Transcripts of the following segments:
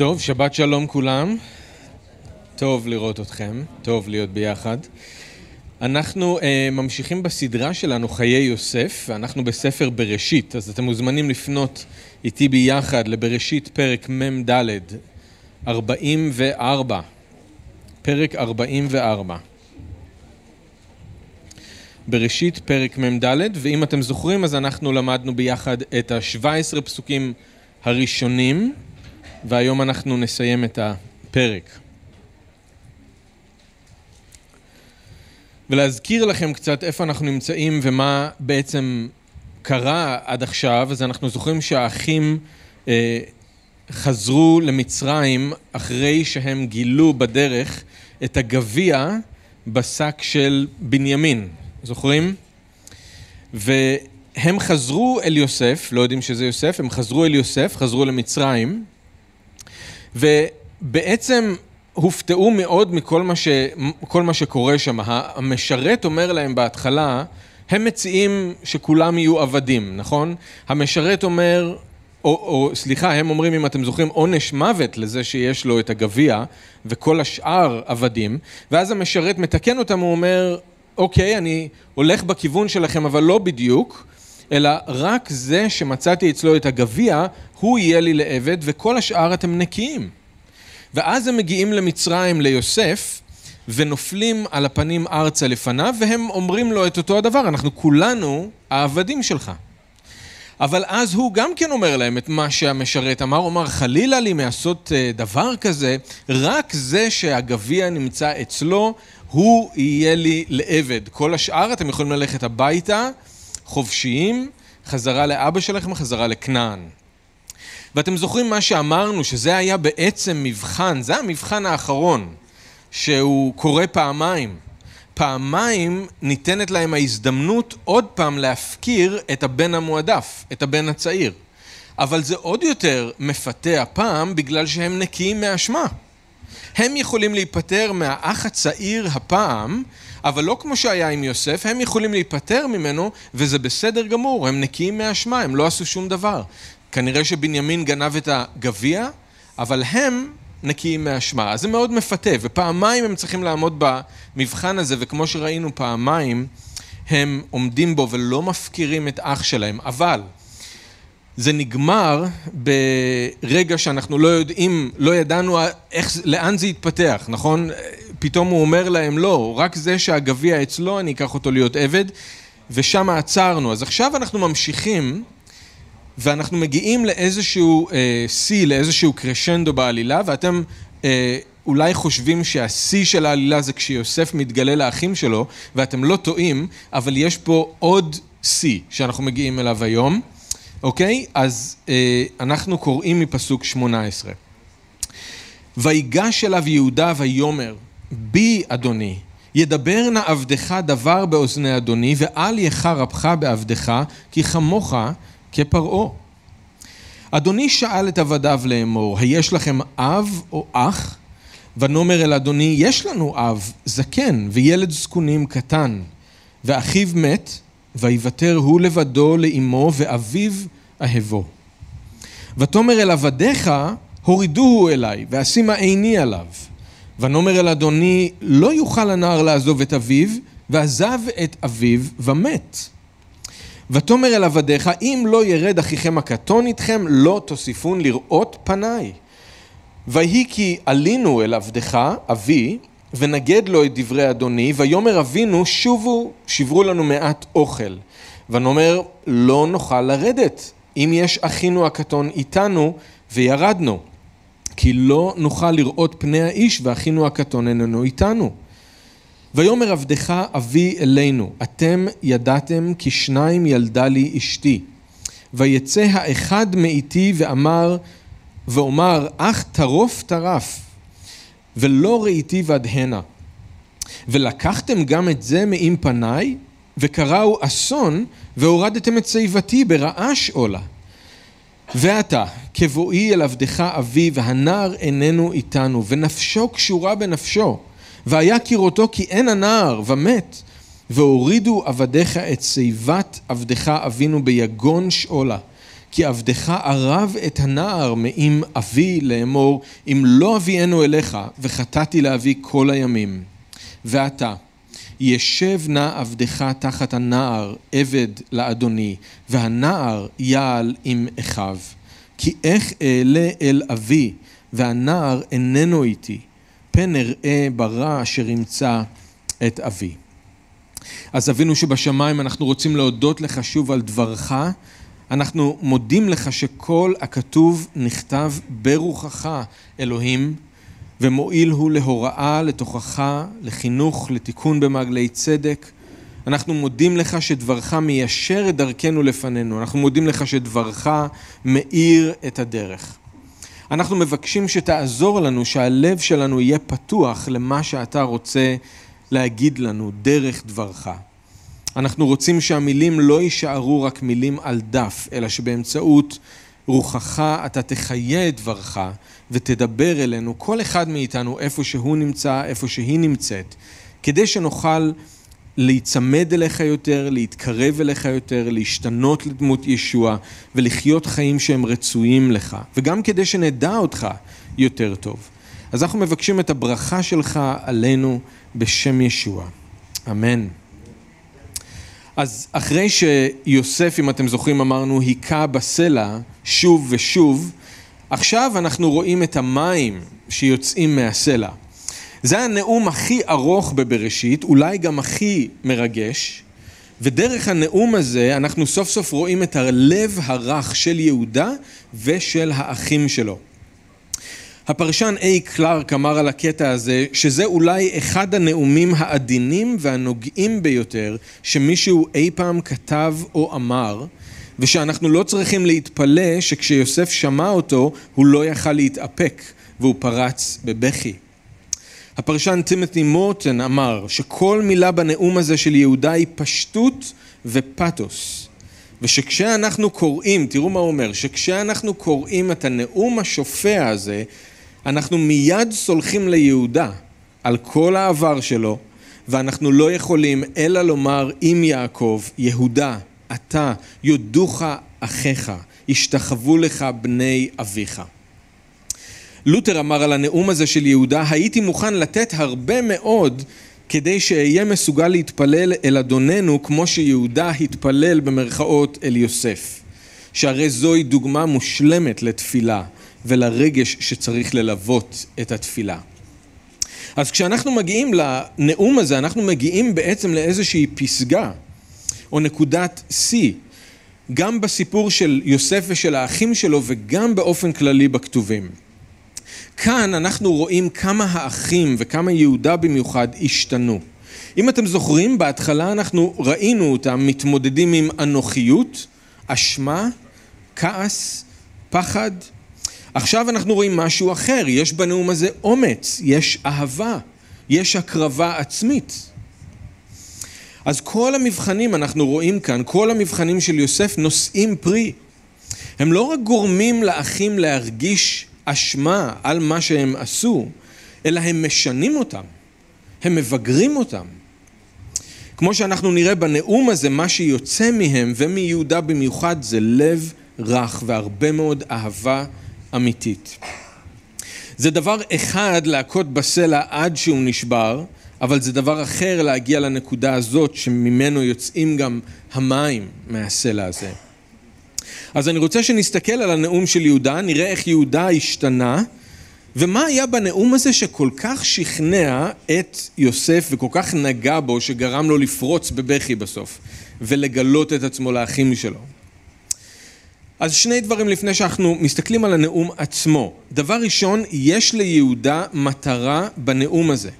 טוב, שבת שלום כולם. טוב לראות אתכם, טוב להיות ביחד. אנחנו uh, ממשיכים בסדרה שלנו, חיי יוסף, ואנחנו בספר בראשית, אז אתם מוזמנים לפנות איתי ביחד לבראשית פרק מ"ד, 44. פרק 44. בראשית פרק מ"ד, ואם אתם זוכרים אז אנחנו למדנו ביחד את ה-17 פסוקים הראשונים, והיום אנחנו נסיים את הפרק. ולהזכיר לכם קצת איפה אנחנו נמצאים ומה בעצם קרה עד עכשיו, אז אנחנו זוכרים שהאחים אה, חזרו למצרים אחרי שהם גילו בדרך את הגביע בשק של בנימין, זוכרים? והם חזרו אל יוסף, לא יודעים שזה יוסף, הם חזרו אל יוסף, חזרו למצרים, ובעצם הופתעו מאוד מכל מה, ש, מה שקורה שם. המשרת אומר להם בהתחלה, הם מציעים שכולם יהיו עבדים, נכון? המשרת אומר, או, או סליחה, הם אומרים, אם אתם זוכרים, עונש מוות לזה שיש לו את הגביע, וכל השאר עבדים, ואז המשרת מתקן אותם, הוא אומר, אוקיי, אני הולך בכיוון שלכם, אבל לא בדיוק, אלא רק זה שמצאתי אצלו את הגביע, הוא יהיה לי לעבד, וכל השאר אתם נקיים. ואז הם מגיעים למצרים ליוסף, ונופלים על הפנים ארצה לפניו, והם אומרים לו את אותו הדבר, אנחנו כולנו העבדים שלך. אבל אז הוא גם כן אומר להם את מה שהמשרת אמר, הוא אמר חלילה לי מעשות אה, דבר כזה, רק זה שהגביע נמצא אצלו, הוא יהיה לי לעבד. כל השאר אתם יכולים ללכת הביתה, חופשיים, חזרה לאבא שלכם, חזרה לכנען. ואתם זוכרים מה שאמרנו, שזה היה בעצם מבחן, זה המבחן האחרון, שהוא קורה פעמיים. פעמיים ניתנת להם ההזדמנות עוד פעם להפקיר את הבן המועדף, את הבן הצעיר. אבל זה עוד יותר מפתה הפעם בגלל שהם נקיים מאשמה. הם יכולים להיפטר מהאח הצעיר הפעם, אבל לא כמו שהיה עם יוסף, הם יכולים להיפטר ממנו וזה בסדר גמור, הם נקיים מאשמה, הם לא עשו שום דבר. כנראה שבנימין גנב את הגביע, אבל הם נקיים מאשמה. אז זה מאוד מפתה, ופעמיים הם צריכים לעמוד במבחן הזה, וכמו שראינו פעמיים, הם עומדים בו ולא מפקירים את אח שלהם. אבל זה נגמר ברגע שאנחנו לא יודעים, לא ידענו איך, לאן זה יתפתח, נכון? פתאום הוא אומר להם לא, רק זה שהגביע אצלו, אני אקח אותו להיות עבד, ושם עצרנו. אז עכשיו אנחנו ממשיכים ואנחנו מגיעים לאיזשהו אה, שיא, לאיזשהו קרשנדו בעלילה, ואתם אה, אולי חושבים שהשיא של העלילה זה כשיוסף מתגלה לאחים שלו, ואתם לא טועים, אבל יש פה עוד שיא שאנחנו מגיעים אליו היום, אוקיי? אז אה, אנחנו קוראים מפסוק 18. ויגש אליו יהודה ויאמר, בי אדוני, ידבר נא עבדך דבר באוזני אדוני, ואל יחר אפך בעבדך, כי כמוך כפרעה. אדוני שאל את עבדיו לאמור, היש לכם אב או אח? ונאמר אל אדוני, יש לנו אב זקן וילד זקונים קטן, ואחיו מת, ויוותר הוא לבדו לאמו ואביו אהבו. ותאמר אל עבדיך, הורידוהו אליי, ואשימה עיני עליו. ונאמר אל אדוני, לא יוכל הנער לעזוב את אביו, ועזב את אביו ומת. ותאמר אל עבדיך, אם לא ירד אחיכם הקטון איתכם, לא תוסיפון לראות פניי. ויהי כי עלינו אל עבדך, אבי, ונגד לו את דברי אדוני, ויאמר אבינו, שובו, שברו לנו מעט אוכל. ונאמר, לא נוכל לרדת, אם יש אחינו הקטון איתנו, וירדנו. כי לא נוכל לראות פני האיש, ואחינו הקטון איננו איתנו. ויאמר עבדך אבי אלינו, אתם ידעתם כי שניים ילדה לי אשתי. ויצא האחד מאיתי ואמר, ואומר, אך טרוף טרף, ולא ראיתי ועד הנה. ולקחתם גם את זה מעם פניי, וקראו אסון, והורדתם את שיבתי ברעש עולה. ועתה, כבואי אל עבדך אבי, והנער איננו איתנו, ונפשו קשורה בנפשו. והיה כראותו כי אין הנער ומת והורידו עבדיך את שיבת עבדך אבינו ביגון שאולה כי עבדך ערב את הנער מעם אבי לאמור, אם לא אביאנו אליך, וחטאתי לאבי כל הימים. ועתה, ישב נא עבדך תחת הנער, עבד לאדוני, והנער יעל עם אחיו. כי איך אעלה אל אבי, והנער איננו איתי, פן אראה ברע אשר ימצא את אבי. אז אבינו שבשמיים, אנחנו רוצים להודות לך שוב על דברך. אנחנו מודים לך שכל הכתוב נכתב ברוחך, אלוהים, ומועיל הוא להוראה, לתוכחה, לחינוך, לתיקון במעגלי צדק. אנחנו מודים לך שדברך מיישר את דרכנו לפנינו, אנחנו מודים לך שדברך מאיר את הדרך. אנחנו מבקשים שתעזור לנו, שהלב שלנו יהיה פתוח למה שאתה רוצה להגיד לנו דרך דברך. אנחנו רוצים שהמילים לא יישארו רק מילים על דף, אלא שבאמצעות רוחך אתה תחיה את דברך ותדבר אלינו, כל אחד מאיתנו, איפה שהוא נמצא, איפה שהיא נמצאת, כדי שנוכל להיצמד אליך יותר, להתקרב אליך יותר, להשתנות לדמות ישוע ולחיות חיים שהם רצויים לך, וגם כדי שנדע אותך יותר טוב. אז אנחנו מבקשים את הברכה שלך עלינו בשם ישוע. אמן. אז אחרי שיוסף, אם אתם זוכרים, אמרנו, היכה בסלע שוב ושוב, עכשיו אנחנו רואים את המים שיוצאים מהסלע. זה הנאום הכי ארוך בבראשית, אולי גם הכי מרגש, ודרך הנאום הזה אנחנו סוף סוף רואים את הלב הרך של יהודה ושל האחים שלו. הפרשן איי קלארק אמר על הקטע הזה שזה אולי אחד הנאומים העדינים והנוגעים ביותר שמישהו אי פעם כתב או אמר ושאנחנו לא צריכים להתפלא שכשיוסף שמע אותו הוא לא יכל להתאפק והוא פרץ בבכי. הפרשן טימתי מורטון אמר שכל מילה בנאום הזה של יהודה היא פשטות ופתוס ושכשאנחנו קוראים, תראו מה הוא אומר, שכשאנחנו קוראים את הנאום השופע הזה אנחנו מיד סולחים ליהודה על כל העבר שלו, ואנחנו לא יכולים אלא לומר עם יעקב, יהודה, אתה, יודוך אחיך, השתחוו לך בני אביך. לותר אמר על הנאום הזה של יהודה, הייתי מוכן לתת הרבה מאוד כדי שאהיה מסוגל להתפלל אל אדוננו כמו שיהודה התפלל במרכאות אל יוסף. שהרי זוהי דוגמה מושלמת לתפילה. ולרגש שצריך ללוות את התפילה. אז כשאנחנו מגיעים לנאום הזה, אנחנו מגיעים בעצם לאיזושהי פסגה או נקודת שיא, גם בסיפור של יוסף ושל האחים שלו וגם באופן כללי בכתובים. כאן אנחנו רואים כמה האחים וכמה יהודה במיוחד השתנו. אם אתם זוכרים, בהתחלה אנחנו ראינו אותם מתמודדים עם אנוכיות, אשמה, כעס, פחד, עכשיו אנחנו רואים משהו אחר, יש בנאום הזה אומץ, יש אהבה, יש הקרבה עצמית. אז כל המבחנים אנחנו רואים כאן, כל המבחנים של יוסף נושאים פרי. הם לא רק גורמים לאחים להרגיש אשמה על מה שהם עשו, אלא הם משנים אותם, הם מבגרים אותם. כמו שאנחנו נראה בנאום הזה, מה שיוצא מהם ומיהודה במיוחד זה לב רך והרבה מאוד אהבה אמיתית. זה דבר אחד להכות בסלע עד שהוא נשבר, אבל זה דבר אחר להגיע לנקודה הזאת שממנו יוצאים גם המים מהסלע הזה. אז אני רוצה שנסתכל על הנאום של יהודה, נראה איך יהודה השתנה ומה היה בנאום הזה שכל כך שכנע את יוסף וכל כך נגע בו שגרם לו לפרוץ בבכי בסוף ולגלות את עצמו לאחים שלו. אז שני דברים לפני שאנחנו מסתכלים על הנאום עצמו. דבר ראשון, יש ליהודה מטרה בנאום הזה.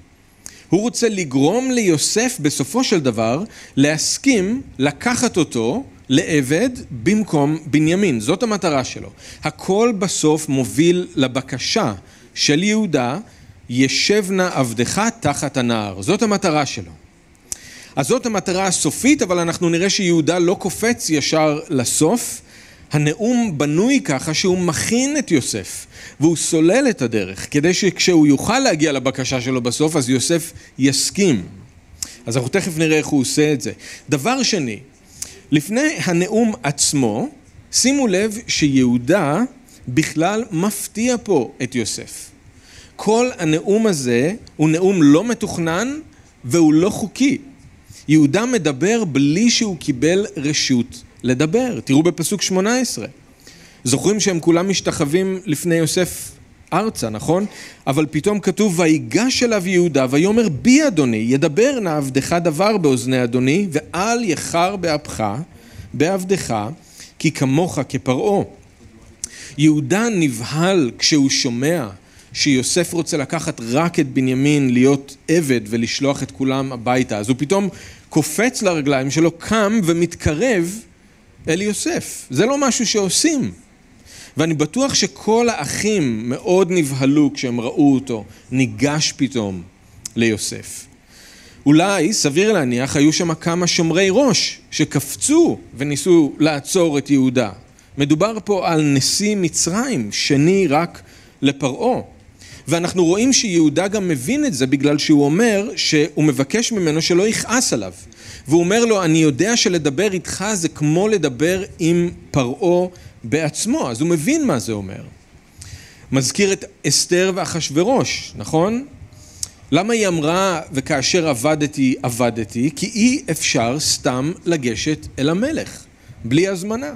הוא רוצה לגרום ליוסף בסופו של דבר להסכים לקחת אותו לעבד במקום בנימין. זאת המטרה שלו. הכל בסוף מוביל לבקשה של יהודה, ישב נא עבדך תחת הנער. זאת המטרה שלו. אז זאת המטרה הסופית, אבל אנחנו נראה שיהודה לא קופץ ישר לסוף, הנאום בנוי ככה שהוא מכין את יוסף והוא סולל את הדרך כדי שכשהוא יוכל להגיע לבקשה שלו בסוף אז יוסף יסכים. אז אנחנו תכף נראה איך הוא עושה את זה. דבר שני, לפני הנאום עצמו שימו לב שיהודה בכלל מפתיע פה את יוסף. כל הנאום הזה הוא נאום לא מתוכנן והוא לא חוקי. יהודה מדבר בלי שהוא קיבל רשות לדבר. תראו בפסוק 18. זוכרים שהם כולם משתחווים לפני יוסף ארצה, נכון? אבל פתאום כתוב, ויגש אליו יהודה, ויאמר בי אדוני, ידבר נא עבדך דבר באוזני אדוני, ואל יחר באפך, בעבדך, כי כמוך כפרעה. יהודה נבהל כשהוא שומע שיוסף רוצה לקחת רק את בנימין להיות עבד ולשלוח את כולם הביתה, אז הוא פתאום קופץ לרגליים שלו, קם ומתקרב אל יוסף. זה לא משהו שעושים. ואני בטוח שכל האחים מאוד נבהלו כשהם ראו אותו ניגש פתאום ליוסף. אולי, סביר להניח, היו שם כמה שומרי ראש שקפצו וניסו לעצור את יהודה. מדובר פה על נשיא מצרים, שני רק לפרעה. ואנחנו רואים שיהודה גם מבין את זה בגלל שהוא אומר שהוא מבקש ממנו שלא יכעס עליו. והוא אומר לו, אני יודע שלדבר איתך זה כמו לדבר עם פרעה בעצמו, אז הוא מבין מה זה אומר. מזכיר את אסתר ואחשורוש, נכון? למה היא אמרה וכאשר עבדתי עבדתי? כי אי אפשר סתם לגשת אל המלך, בלי הזמנה.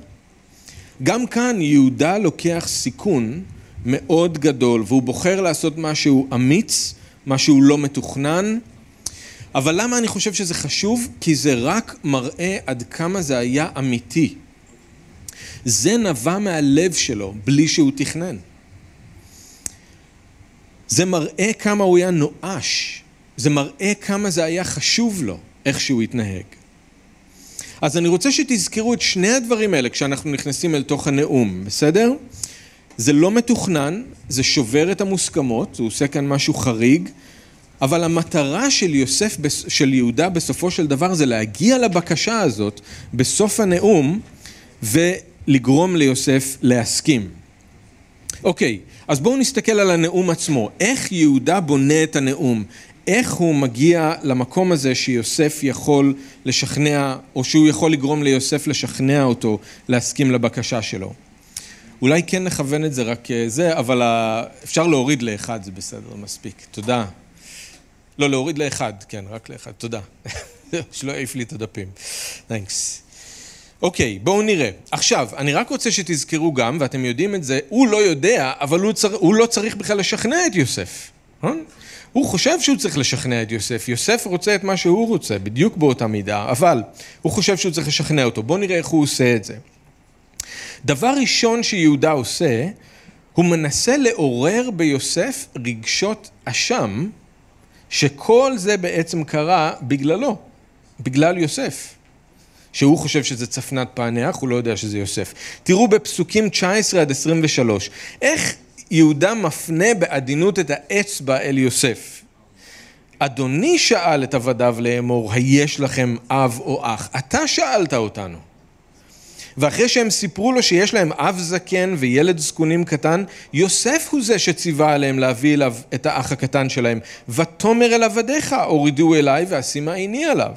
גם כאן יהודה לוקח סיכון מאוד גדול והוא בוחר לעשות משהו אמיץ, משהו לא מתוכנן, אבל למה אני חושב שזה חשוב? כי זה רק מראה עד כמה זה היה אמיתי. זה נבע מהלב שלו, בלי שהוא תכנן. זה מראה כמה הוא היה נואש, זה מראה כמה זה היה חשוב לו, איך שהוא התנהג. אז אני רוצה שתזכרו את שני הדברים האלה כשאנחנו נכנסים אל תוך הנאום, בסדר? זה לא מתוכנן, זה שובר את המוסכמות, הוא עושה כאן משהו חריג, אבל המטרה של יוסף, של יהודה בסופו של דבר זה להגיע לבקשה הזאת בסוף הנאום ולגרום ליוסף להסכים. אוקיי, אז בואו נסתכל על הנאום עצמו. איך יהודה בונה את הנאום? איך הוא מגיע למקום הזה שיוסף יכול לשכנע, או שהוא יכול לגרום ליוסף לשכנע אותו להסכים לבקשה שלו. אולי כן נכוון את זה רק אה, זה, אבל אפשר להוריד לאחד, זה בסדר, מספיק. תודה. לא, להוריד לאחד, כן, רק לאחד, תודה. שלא יעיף לי את הדפים. תנקס. אוקיי, בואו נראה. עכשיו, אני רק רוצה שתזכרו גם, ואתם יודעים את זה, הוא לא יודע, אבל הוא, צר... הוא לא צריך בכלל לשכנע את יוסף. אה? הוא חושב שהוא צריך לשכנע את יוסף. יוסף רוצה את מה שהוא רוצה, בדיוק באותה מידה, אבל הוא חושב שהוא צריך לשכנע אותו. בואו נראה איך הוא עושה את זה. דבר ראשון שיהודה עושה, הוא מנסה לעורר ביוסף רגשות אשם, שכל זה בעצם קרה בגללו, בגלל יוסף. שהוא חושב שזה צפנת פענח, הוא לא יודע שזה יוסף. תראו בפסוקים 19 עד 23, איך יהודה מפנה בעדינות את האצבע אל יוסף. אדוני שאל את עבדיו לאמור, היש לכם אב או אח? אתה שאלת אותנו. ואחרי שהם סיפרו לו שיש להם אב זקן וילד זקונים קטן, יוסף הוא זה שציווה עליהם להביא אליו את האח הקטן שלהם. ותאמר אל עבדיך, הורידו אליי ואשימה עיני עליו.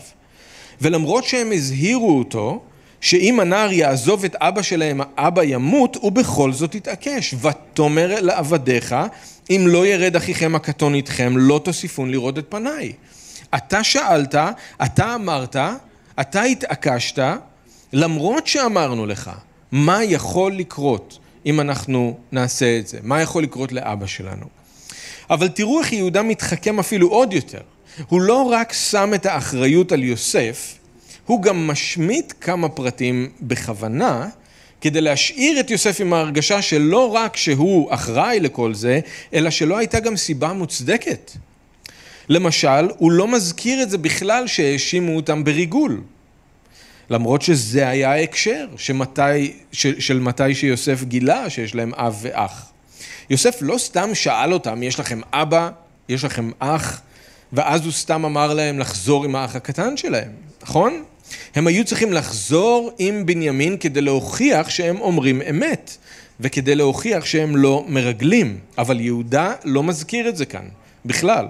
ולמרות שהם הזהירו אותו, שאם הנער יעזוב את אבא שלהם, האבא ימות, הוא בכל זאת יתעקש. ותאמר לעבדיך, אם לא ירד אחיכם הקטון איתכם, לא תוסיפון לראות את פניי. אתה שאלת, אתה אמרת, אתה התעקשת, למרות שאמרנו לך, מה יכול לקרות אם אנחנו נעשה את זה? מה יכול לקרות לאבא שלנו? אבל תראו איך יהודה מתחכם אפילו עוד יותר. הוא לא רק שם את האחריות על יוסף, הוא גם משמיט כמה פרטים בכוונה, כדי להשאיר את יוסף עם ההרגשה שלא רק שהוא אחראי לכל זה, אלא שלא הייתה גם סיבה מוצדקת. למשל, הוא לא מזכיר את זה בכלל שהאשימו אותם בריגול. למרות שזה היה ההקשר שמתי, של, של מתי שיוסף גילה שיש להם אב ואח. יוסף לא סתם שאל אותם, יש לכם אבא, יש לכם אח, ואז הוא סתם אמר להם לחזור עם האח הקטן שלהם, נכון? הם היו צריכים לחזור עם בנימין כדי להוכיח שהם אומרים אמת, וכדי להוכיח שהם לא מרגלים, אבל יהודה לא מזכיר את זה כאן, בכלל.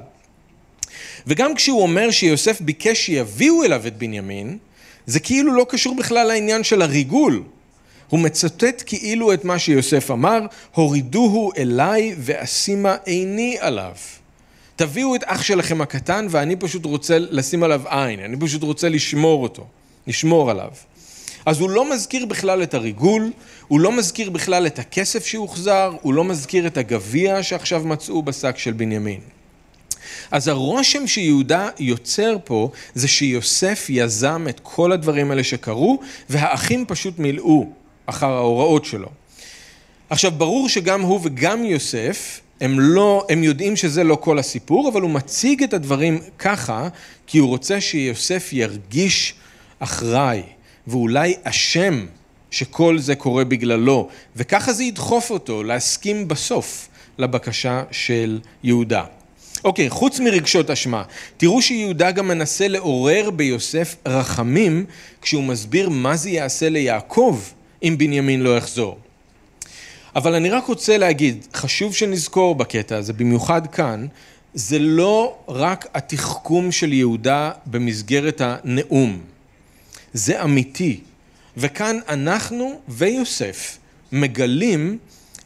וגם כשהוא אומר שיוסף ביקש שיביאו אליו את בנימין, זה כאילו לא קשור בכלל לעניין של הריגול. הוא מצטט כאילו את מה שיוסף אמר, הורידוהו אליי ואשימה עיני עליו. תביאו את אח שלכם הקטן ואני פשוט רוצה לשים עליו עין, אני פשוט רוצה לשמור אותו, לשמור עליו. אז הוא לא מזכיר בכלל את הריגול, הוא לא מזכיר בכלל את הכסף שהוחזר, הוא לא מזכיר את הגביע שעכשיו מצאו בשק של בנימין. אז הרושם שיהודה יוצר פה זה שיוסף יזם את כל הדברים האלה שקרו והאחים פשוט מילאו אחר ההוראות שלו. עכשיו ברור שגם הוא וגם יוסף הם לא, הם יודעים שזה לא כל הסיפור, אבל הוא מציג את הדברים ככה, כי הוא רוצה שיוסף ירגיש אחראי, ואולי אשם שכל זה קורה בגללו, וככה זה ידחוף אותו להסכים בסוף לבקשה של יהודה. אוקיי, חוץ מרגשות אשמה, תראו שיהודה גם מנסה לעורר ביוסף רחמים כשהוא מסביר מה זה יעשה ליעקב אם בנימין לא יחזור. אבל אני רק רוצה להגיד, חשוב שנזכור בקטע הזה, במיוחד כאן, זה לא רק התחכום של יהודה במסגרת הנאום, זה אמיתי. וכאן אנחנו ויוסף מגלים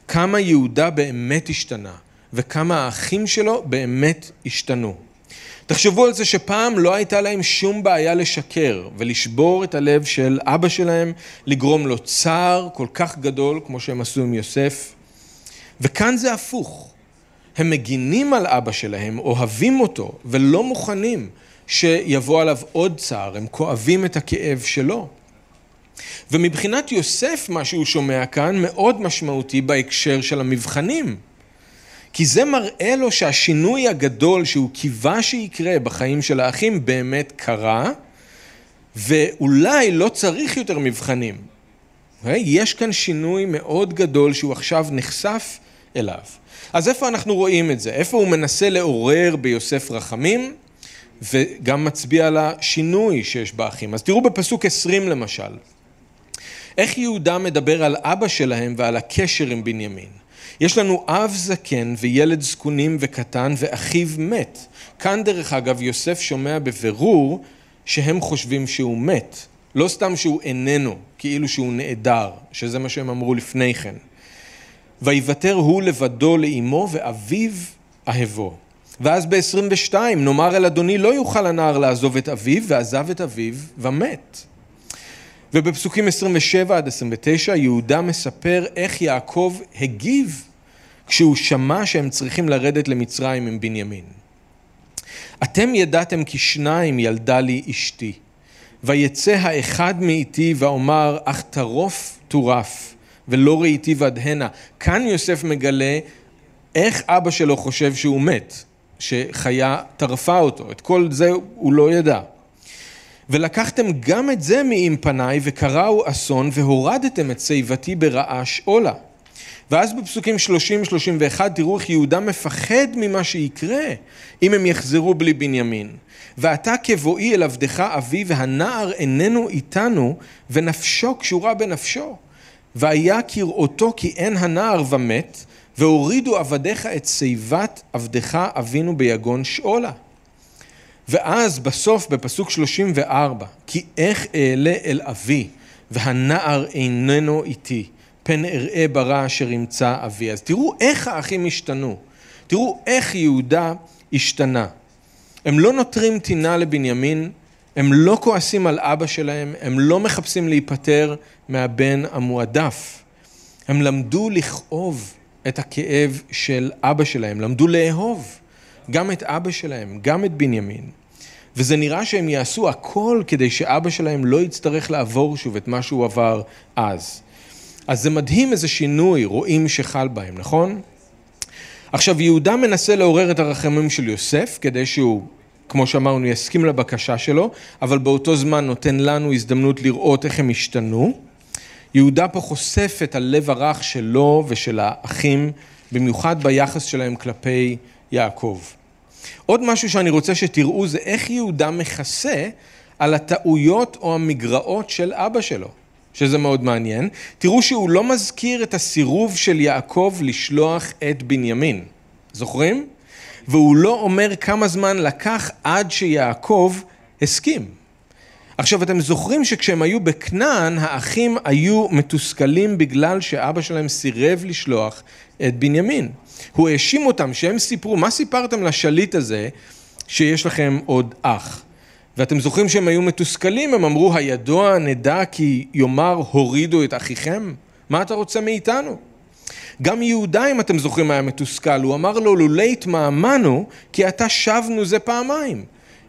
כמה יהודה באמת השתנה, וכמה האחים שלו באמת השתנו. תחשבו על זה שפעם לא הייתה להם שום בעיה לשקר ולשבור את הלב של אבא שלהם, לגרום לו צער כל כך גדול כמו שהם עשו עם יוסף. וכאן זה הפוך. הם מגינים על אבא שלהם, אוהבים אותו ולא מוכנים שיבוא עליו עוד צער, הם כואבים את הכאב שלו. ומבחינת יוסף מה שהוא שומע כאן מאוד משמעותי בהקשר של המבחנים. כי זה מראה לו שהשינוי הגדול שהוא קיווה שיקרה בחיים של האחים באמת קרה, ואולי לא צריך יותר מבחנים. יש כאן שינוי מאוד גדול שהוא עכשיו נחשף אליו. אז איפה אנחנו רואים את זה? איפה הוא מנסה לעורר ביוסף רחמים, וגם מצביע על השינוי שיש באחים. אז תראו בפסוק 20 למשל, איך יהודה מדבר על אבא שלהם ועל הקשר עם בנימין. יש לנו אב זקן וילד זקונים וקטן ואחיו מת. כאן דרך אגב יוסף שומע בבירור שהם חושבים שהוא מת. לא סתם שהוא איננו, כאילו שהוא נעדר, שזה מה שהם אמרו לפני כן. ויוותר הוא לבדו לאמו ואביו אהבו. ואז ב-22, נאמר אל אדוני לא יוכל הנער לעזוב את אביו, ועזב את אביו ומת. ובפסוקים 27 עד 29 יהודה מספר איך יעקב הגיב כשהוא שמע שהם צריכים לרדת למצרים עם בנימין. אתם ידעתם כי שניים ילדה לי אשתי, ויצא האחד מאיתי ואומר אך טרוף טורף, ולא ראיתי ודהנה. כאן יוסף מגלה איך אבא שלו חושב שהוא מת, שחיה טרפה אותו, את כל זה הוא לא ידע. ולקחתם גם את זה מעם פניי וקראו אסון והורדתם את שיבתי ברעש עולה. ואז בפסוקים 30-31 תראו איך יהודה מפחד ממה שיקרה אם הם יחזרו בלי בנימין. ואתה כבואי אל עבדך אבי והנער איננו איתנו ונפשו קשורה בנפשו. והיה כראותו כי אין הנער ומת והורידו עבדיך את שיבת עבדך אבינו ביגון שאולה. ואז בסוף בפסוק 34 כי איך אעלה אל אבי והנער איננו איתי פן אראה ברע אשר ימצא אבי. אז תראו איך האחים השתנו, תראו איך יהודה השתנה. הם לא נותרים טינה לבנימין, הם לא כועסים על אבא שלהם, הם לא מחפשים להיפטר מהבן המועדף. הם למדו לכאוב את הכאב של אבא שלהם, למדו לאהוב גם את אבא שלהם, גם את בנימין. וזה נראה שהם יעשו הכל כדי שאבא שלהם לא יצטרך לעבור שוב את מה שהוא עבר אז. אז זה מדהים איזה שינוי רואים שחל בהם, נכון? עכשיו יהודה מנסה לעורר את הרחמים של יוסף כדי שהוא, כמו שאמרנו, יסכים לבקשה שלו, אבל באותו זמן נותן לנו הזדמנות לראות איך הם השתנו. יהודה פה חושף את הלב הרך שלו ושל האחים, במיוחד ביחס שלהם כלפי יעקב. עוד משהו שאני רוצה שתראו זה איך יהודה מכסה על הטעויות או המגרעות של אבא שלו. שזה מאוד מעניין, תראו שהוא לא מזכיר את הסירוב של יעקב לשלוח את בנימין. זוכרים? והוא לא אומר כמה זמן לקח עד שיעקב הסכים. עכשיו, אתם זוכרים שכשהם היו בכנען, האחים היו מתוסכלים בגלל שאבא שלהם סירב לשלוח את בנימין. הוא האשים אותם שהם סיפרו, מה סיפרתם לשליט הזה שיש לכם עוד אח? ואתם זוכרים שהם היו מתוסכלים, הם אמרו, הידוע נדע כי יאמר הורידו את אחיכם? מה אתה רוצה מאיתנו? גם יהודה, אם אתם זוכרים, היה מתוסכל, הוא אמר לו, לולא התמהמהנו, כי אתה שבנו זה פעמיים.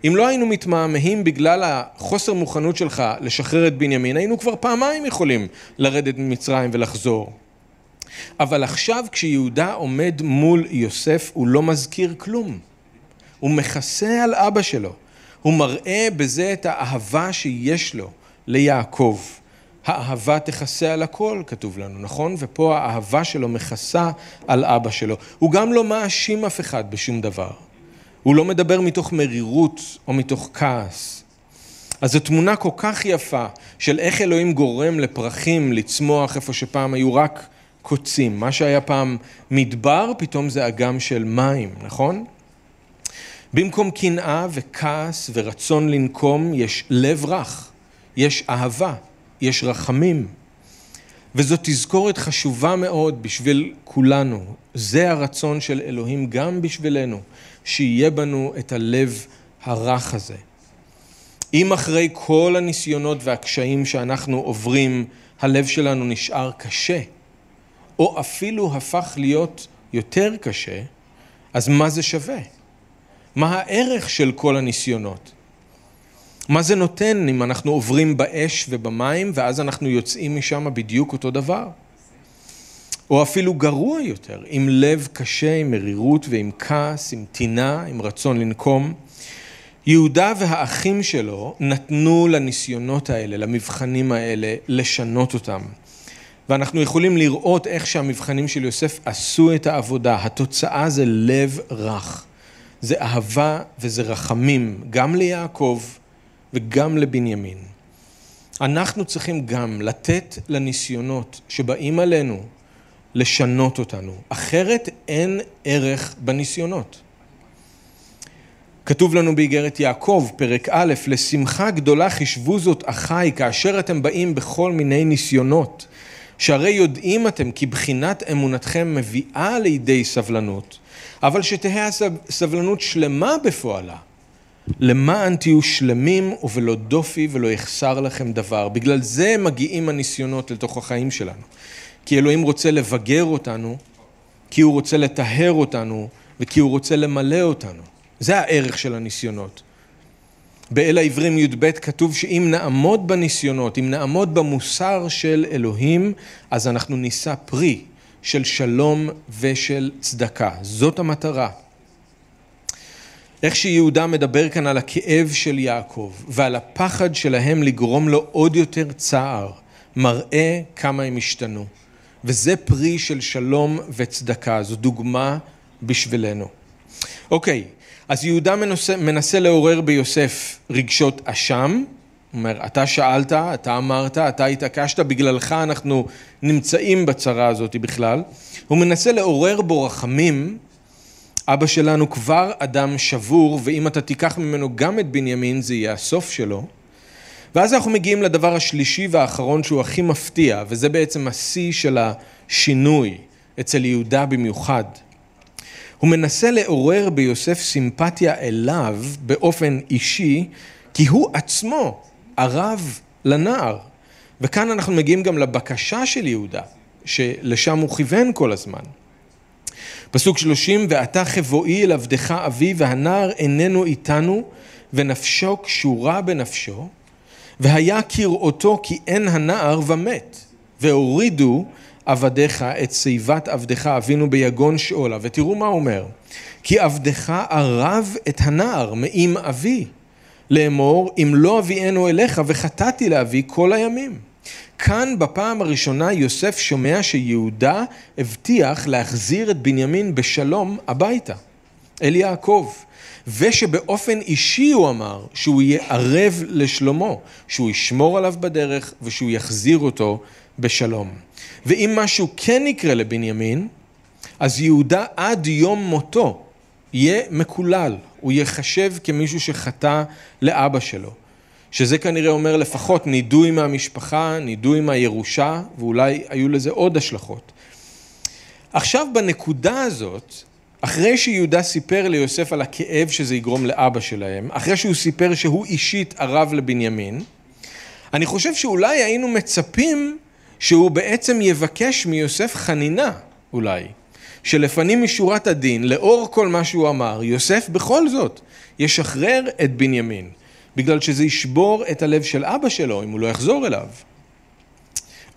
אם לא היינו מתמהמהים בגלל החוסר מוכנות שלך לשחרר את בנימין, היינו כבר פעמיים יכולים לרדת ממצרים ולחזור. אבל עכשיו כשיהודה עומד מול יוסף, הוא לא מזכיר כלום. הוא מכסה על אבא שלו. הוא מראה בזה את האהבה שיש לו ליעקב. האהבה תכסה על הכל, כתוב לנו, נכון? ופה האהבה שלו מכסה על אבא שלו. הוא גם לא מאשים אף אחד בשום דבר. הוא לא מדבר מתוך מרירות או מתוך כעס. אז זו תמונה כל כך יפה של איך אלוהים גורם לפרחים לצמוח איפה שפעם היו רק קוצים. מה שהיה פעם מדבר, פתאום זה אגם של מים, נכון? במקום קנאה וכעס ורצון לנקום, יש לב רך, יש אהבה, יש רחמים. וזו תזכורת חשובה מאוד בשביל כולנו. זה הרצון של אלוהים גם בשבילנו, שיהיה בנו את הלב הרך הזה. אם אחרי כל הניסיונות והקשיים שאנחנו עוברים, הלב שלנו נשאר קשה, או אפילו הפך להיות יותר קשה, אז מה זה שווה? מה הערך של כל הניסיונות? מה זה נותן אם אנחנו עוברים באש ובמים ואז אנחנו יוצאים משם בדיוק אותו דבר? או אפילו גרוע יותר, עם לב קשה, עם מרירות ועם כעס, עם טינה, עם רצון לנקום. יהודה והאחים שלו נתנו לניסיונות האלה, למבחנים האלה, לשנות אותם. ואנחנו יכולים לראות איך שהמבחנים של יוסף עשו את העבודה. התוצאה זה לב רך. זה אהבה וזה רחמים, גם ליעקב וגם לבנימין. אנחנו צריכים גם לתת לניסיונות שבאים עלינו לשנות אותנו, אחרת אין ערך בניסיונות. כתוב לנו באיגרת יעקב, פרק א', לשמחה גדולה חישבו זאת אחי, כאשר אתם באים בכל מיני ניסיונות, שהרי יודעים אתם כי בחינת אמונתכם מביאה לידי סבלנות, אבל שתהא הסבלנות שלמה בפועלה. למען תהיו שלמים ובלא דופי ולא יחסר לכם דבר. בגלל זה מגיעים הניסיונות לתוך החיים שלנו. כי אלוהים רוצה לבגר אותנו, כי הוא רוצה לטהר אותנו וכי הוא רוצה למלא אותנו. זה הערך של הניסיונות. באל העברים י"ב כתוב שאם נעמוד בניסיונות, אם נעמוד במוסר של אלוהים, אז אנחנו נישא פרי של שלום ושל צדקה. זאת המטרה. איך שיהודה מדבר כאן על הכאב של יעקב ועל הפחד שלהם לגרום לו עוד יותר צער, מראה כמה הם השתנו. וזה פרי של שלום וצדקה, זו דוגמה בשבילנו. אוקיי, אז יהודה מנסה, מנסה לעורר ביוסף רגשות אשם, הוא אומר, אתה שאלת, אתה אמרת, אתה התעקשת, בגללך אנחנו נמצאים בצרה הזאת בכלל. הוא מנסה לעורר בו רחמים, אבא שלנו כבר אדם שבור, ואם אתה תיקח ממנו גם את בנימין, זה יהיה הסוף שלו. ואז אנחנו מגיעים לדבר השלישי והאחרון שהוא הכי מפתיע, וזה בעצם השיא של השינוי אצל יהודה במיוחד. הוא מנסה לעורר ביוסף סימפתיה אליו באופן אישי, כי הוא עצמו ערב לנער. וכאן אנחנו מגיעים גם לבקשה של יהודה, שלשם הוא כיוון כל הזמן. פסוק שלושים, ואתה חבואי אל עבדך אבי, והנער איננו איתנו, ונפשו קשורה בנפשו, והיה כראותו כי אין הנער ומת, והורידו עבדיך את שיבת עבדך אבינו ביגון שאולה, ותראו מה הוא אומר, כי עבדך ערב את הנער מאם אבי, לאמור אם לא אביאנו אליך וחטאתי לאבי כל הימים. כאן בפעם הראשונה יוסף שומע שיהודה הבטיח להחזיר את בנימין בשלום הביתה, אל יעקב. ושבאופן אישי הוא אמר שהוא יהיה ערב לשלומו, שהוא ישמור עליו בדרך ושהוא יחזיר אותו בשלום. ואם משהו כן יקרה לבנימין, אז יהודה עד יום מותו יהיה מקולל, הוא ייחשב כמישהו שחטא לאבא שלו. שזה כנראה אומר לפחות נידוי מהמשפחה, נידוי מהירושה, ואולי היו לזה עוד השלכות. עכשיו בנקודה הזאת, אחרי שיהודה סיפר ליוסף על הכאב שזה יגרום לאבא שלהם, אחרי שהוא סיפר שהוא אישית ערב לבנימין, אני חושב שאולי היינו מצפים שהוא בעצם יבקש מיוסף חנינה, אולי. שלפנים משורת הדין, לאור כל מה שהוא אמר, יוסף בכל זאת ישחרר את בנימין, בגלל שזה ישבור את הלב של אבא שלו אם הוא לא יחזור אליו.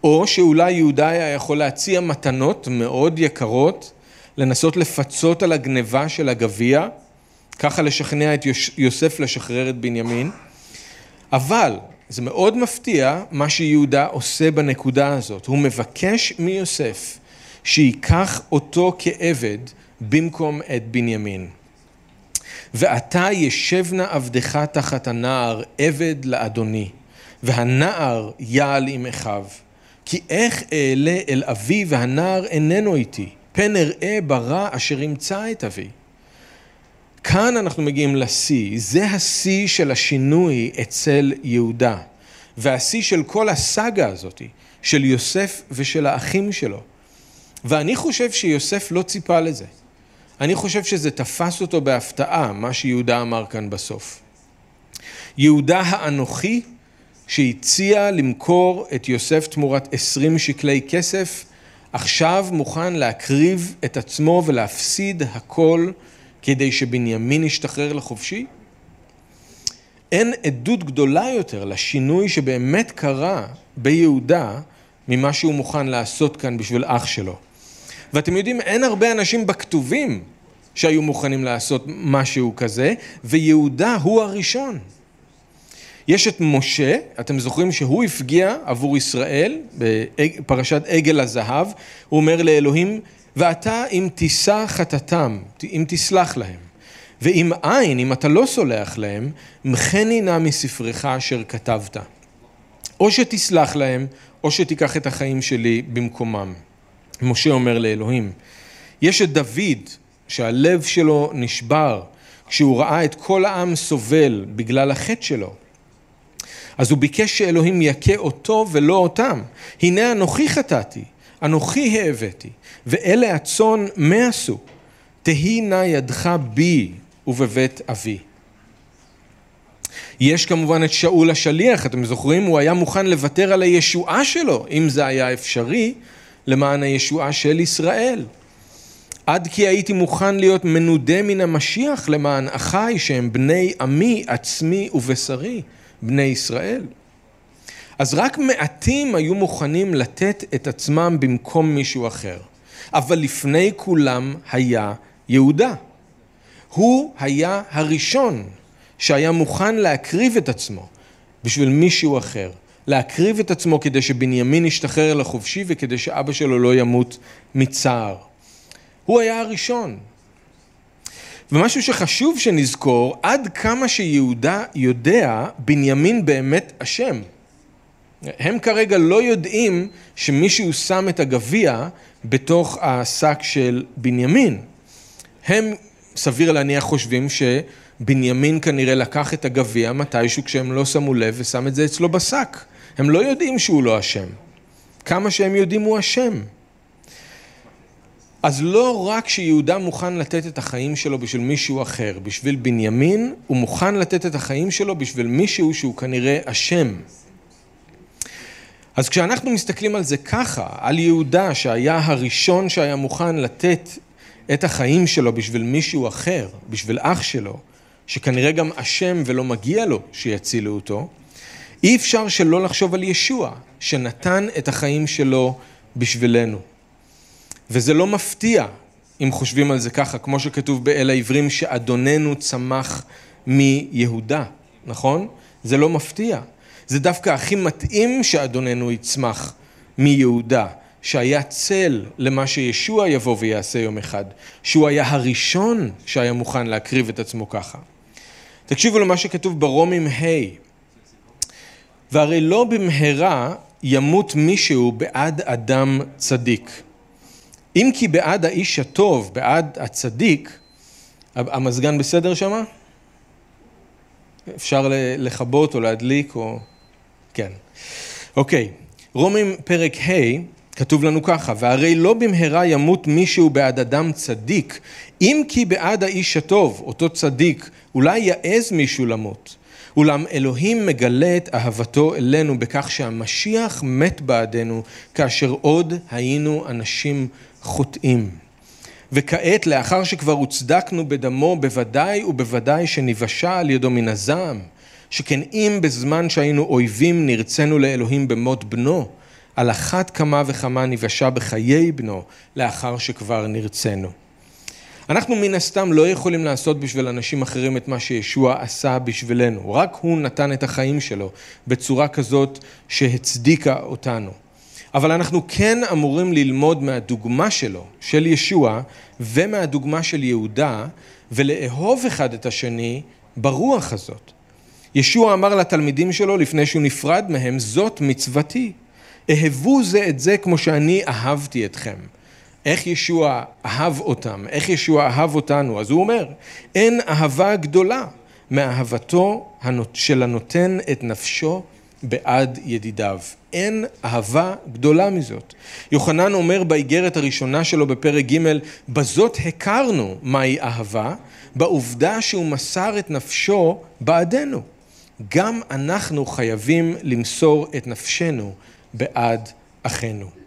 או שאולי יהודה היה יכול להציע מתנות מאוד יקרות, לנסות לפצות על הגניבה של הגביע, ככה לשכנע את יוסף לשחרר את בנימין. אבל זה מאוד מפתיע מה שיהודה עושה בנקודה הזאת. הוא מבקש מיוסף שייקח אותו כעבד במקום את בנימין. ועתה ישבנה עבדך תחת הנער עבד לאדוני, והנער יעל עם אחיו. כי איך אעלה אל אבי והנער איננו איתי, פן אראה ברע אשר ימצא את אבי. כאן אנחנו מגיעים לשיא, זה השיא של השינוי אצל יהודה, והשיא של כל הסאגה הזאת, של יוסף ושל האחים שלו. ואני חושב שיוסף לא ציפה לזה. אני חושב שזה תפס אותו בהפתעה, מה שיהודה אמר כאן בסוף. יהודה האנוכי שהציע למכור את יוסף תמורת עשרים שקלי כסף, עכשיו מוכן להקריב את עצמו ולהפסיד הכל כדי שבנימין ישתחרר לחופשי? אין עדות גדולה יותר לשינוי שבאמת קרה ביהודה ממה שהוא מוכן לעשות כאן בשביל אח שלו. ואתם יודעים, אין הרבה אנשים בכתובים שהיו מוכנים לעשות משהו כזה, ויהודה הוא הראשון. יש את משה, אתם זוכרים שהוא הפגיע עבור ישראל בפרשת עגל הזהב, הוא אומר לאלוהים, ואתה אם תישא חטאתם, אם תסלח להם, ואם אין, אם אתה לא סולח להם, מחני נא מספרך אשר כתבת. או שתסלח להם, או שתיקח את החיים שלי במקומם. משה אומר לאלוהים. יש את דוד, שהלב שלו נשבר, כשהוא ראה את כל העם סובל בגלל החטא שלו. אז הוא ביקש שאלוהים יכה אותו ולא אותם. הנה אנוכי חטאתי, אנוכי העבדתי, ואלה הצאן מה עשו? תהי נא ידך בי ובבית אבי. יש כמובן את שאול השליח, אתם זוכרים? הוא היה מוכן לוותר על הישועה שלו, אם זה היה אפשרי, למען הישועה של ישראל. עד כי הייתי מוכן להיות מנודה מן המשיח למען אחיי שהם בני עמי, עצמי ובשרי. בני ישראל. אז רק מעטים היו מוכנים לתת את עצמם במקום מישהו אחר. אבל לפני כולם היה יהודה. הוא היה הראשון שהיה מוכן להקריב את עצמו בשביל מישהו אחר. להקריב את עצמו כדי שבנימין ישתחרר לחופשי וכדי שאבא שלו לא ימות מצער. הוא היה הראשון. ומשהו שחשוב שנזכור, עד כמה שיהודה יודע, בנימין באמת אשם. הם כרגע לא יודעים שמישהו שם את הגביע בתוך השק של בנימין. הם, סביר להניח, חושבים שבנימין כנראה לקח את הגביע מתישהו כשהם לא שמו לב ושם את זה אצלו בשק. הם לא יודעים שהוא לא אשם. כמה שהם יודעים הוא אשם. אז לא רק שיהודה מוכן לתת את החיים שלו בשביל מישהו אחר, בשביל בנימין, הוא מוכן לתת את החיים שלו בשביל מישהו שהוא כנראה אשם. אז כשאנחנו מסתכלים על זה ככה, על יהודה שהיה הראשון שהיה מוכן לתת את החיים שלו בשביל מישהו אחר, בשביל אח שלו, שכנראה גם אשם ולא מגיע לו שיצילו אותו, אי אפשר שלא לחשוב על ישוע, שנתן את החיים שלו בשבילנו. וזה לא מפתיע אם חושבים על זה ככה, כמו שכתוב באל העברים שאדוננו צמח מיהודה, נכון? זה לא מפתיע. זה דווקא הכי מתאים שאדוננו יצמח מיהודה, שהיה צל למה שישוע יבוא ויעשה יום אחד, שהוא היה הראשון שהיה מוכן להקריב את עצמו ככה. תקשיבו למה שכתוב ברומים ה' והרי לא במהרה ימות מישהו בעד אדם צדיק. אם כי בעד האיש הטוב, בעד הצדיק, המזגן בסדר שמה? אפשר לכבות או להדליק או... כן. אוקיי, רומים פרק ה' כתוב לנו ככה, והרי לא במהרה ימות מישהו בעד אדם צדיק, אם כי בעד האיש הטוב, אותו צדיק, אולי יעז מישהו למות. אולם אלוהים מגלה את אהבתו אלינו בכך שהמשיח מת בעדנו, כאשר עוד היינו אנשים חוטאים. וכעת, לאחר שכבר הוצדקנו בדמו, בוודאי ובוודאי שניוושע על ידו מן הזעם, שכן אם בזמן שהיינו אויבים נרצינו לאלוהים במות בנו, על אחת כמה וכמה ניוושע בחיי בנו, לאחר שכבר נרצינו. אנחנו מן הסתם לא יכולים לעשות בשביל אנשים אחרים את מה שישוע עשה בשבילנו, רק הוא נתן את החיים שלו בצורה כזאת שהצדיקה אותנו. אבל אנחנו כן אמורים ללמוד מהדוגמה שלו, של ישוע, ומהדוגמה של יהודה, ולאהוב אחד את השני ברוח הזאת. ישוע אמר לתלמידים שלו לפני שהוא נפרד מהם, זאת מצוותי. אהבו זה את זה כמו שאני אהבתי אתכם. איך ישוע אהב אותם, איך ישוע אהב אותנו, אז הוא אומר, אין אהבה גדולה מאהבתו של הנותן את נפשו בעד ידידיו. אין אהבה גדולה מזאת. יוחנן אומר באיגרת הראשונה שלו בפרק ג' בזאת הכרנו מהי אהבה, בעובדה שהוא מסר את נפשו בעדנו. גם אנחנו חייבים למסור את נפשנו בעד אחינו.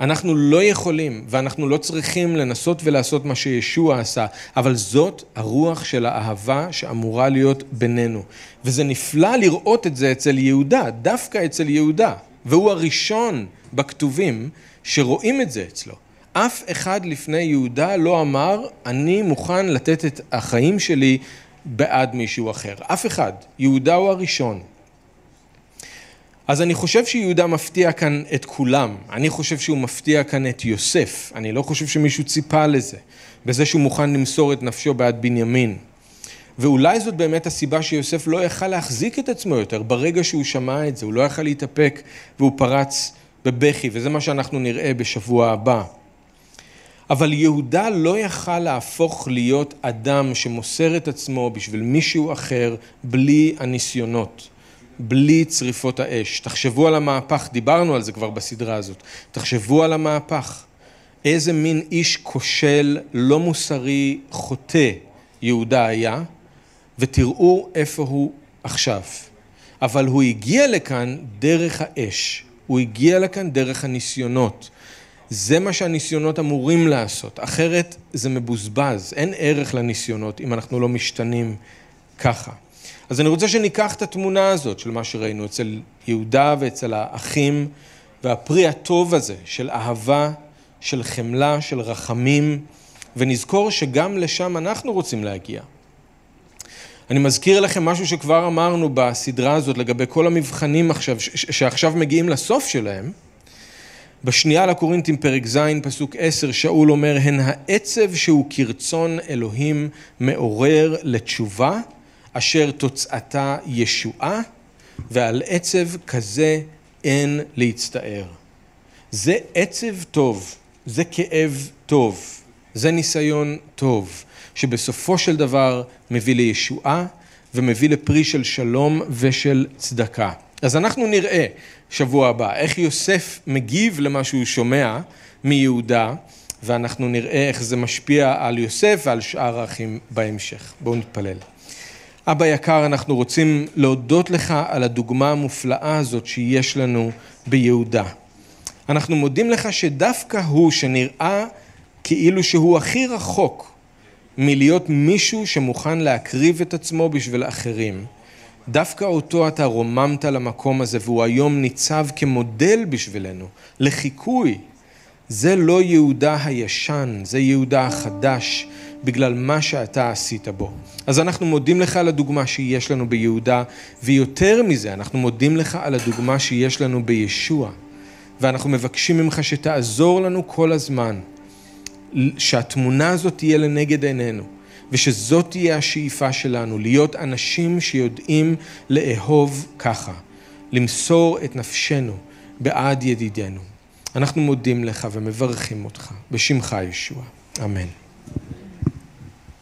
אנחנו לא יכולים ואנחנו לא צריכים לנסות ולעשות מה שישוע עשה, אבל זאת הרוח של האהבה שאמורה להיות בינינו. וזה נפלא לראות את זה אצל יהודה, דווקא אצל יהודה, והוא הראשון בכתובים שרואים את זה אצלו. אף אחד לפני יהודה לא אמר, אני מוכן לתת את החיים שלי בעד מישהו אחר. אף אחד. יהודה הוא הראשון. אז אני חושב שיהודה מפתיע כאן את כולם. אני חושב שהוא מפתיע כאן את יוסף. אני לא חושב שמישהו ציפה לזה, בזה שהוא מוכן למסור את נפשו בעד בנימין. ואולי זאת באמת הסיבה שיוסף לא יכל להחזיק את עצמו יותר ברגע שהוא שמע את זה, הוא לא יכל להתאפק והוא פרץ בבכי, וזה מה שאנחנו נראה בשבוע הבא. אבל יהודה לא יכל להפוך להיות אדם שמוסר את עצמו בשביל מישהו אחר בלי הניסיונות. בלי צריפות האש. תחשבו על המהפך, דיברנו על זה כבר בסדרה הזאת. תחשבו על המהפך. איזה מין איש כושל, לא מוסרי, חוטא יהודה היה, ותראו איפה הוא עכשיו. אבל הוא הגיע לכאן דרך האש, הוא הגיע לכאן דרך הניסיונות. זה מה שהניסיונות אמורים לעשות, אחרת זה מבוזבז, אין ערך לניסיונות אם אנחנו לא משתנים ככה. אז אני רוצה שניקח את התמונה הזאת של מה שראינו אצל יהודה ואצל האחים, והפרי הטוב הזה של אהבה, של חמלה, של רחמים, ונזכור שגם לשם אנחנו רוצים להגיע. אני מזכיר לכם משהו שכבר אמרנו בסדרה הזאת לגבי כל המבחנים עכשיו, שעכשיו מגיעים לסוף שלהם. בשנייה לקורינתים פרק ז' פסוק עשר שאול אומר הן העצב שהוא כרצון אלוהים מעורר לתשובה אשר תוצאתה ישועה, ועל עצב כזה אין להצטער. זה עצב טוב, זה כאב טוב, זה ניסיון טוב, שבסופו של דבר מביא לישועה ומביא לפרי של שלום ושל צדקה. אז אנחנו נראה שבוע הבא איך יוסף מגיב למה שהוא שומע מיהודה, ואנחנו נראה איך זה משפיע על יוסף ועל שאר האחים בהמשך. בואו נתפלל. אבא יקר, אנחנו רוצים להודות לך על הדוגמה המופלאה הזאת שיש לנו ביהודה. אנחנו מודים לך שדווקא הוא שנראה כאילו שהוא הכי רחוק מלהיות מישהו שמוכן להקריב את עצמו בשביל אחרים, דווקא אותו אתה רוממת למקום הזה והוא היום ניצב כמודל בשבילנו, לחיקוי. זה לא יהודה הישן, זה יהודה החדש. בגלל מה שאתה עשית בו. אז אנחנו מודים לך על הדוגמה שיש לנו ביהודה, ויותר מזה, אנחנו מודים לך על הדוגמה שיש לנו בישוע. ואנחנו מבקשים ממך שתעזור לנו כל הזמן, שהתמונה הזאת תהיה לנגד עינינו, ושזאת תהיה השאיפה שלנו, להיות אנשים שיודעים לאהוב ככה, למסור את נפשנו בעד ידידינו. אנחנו מודים לך ומברכים אותך, בשמך ישוע. אמן.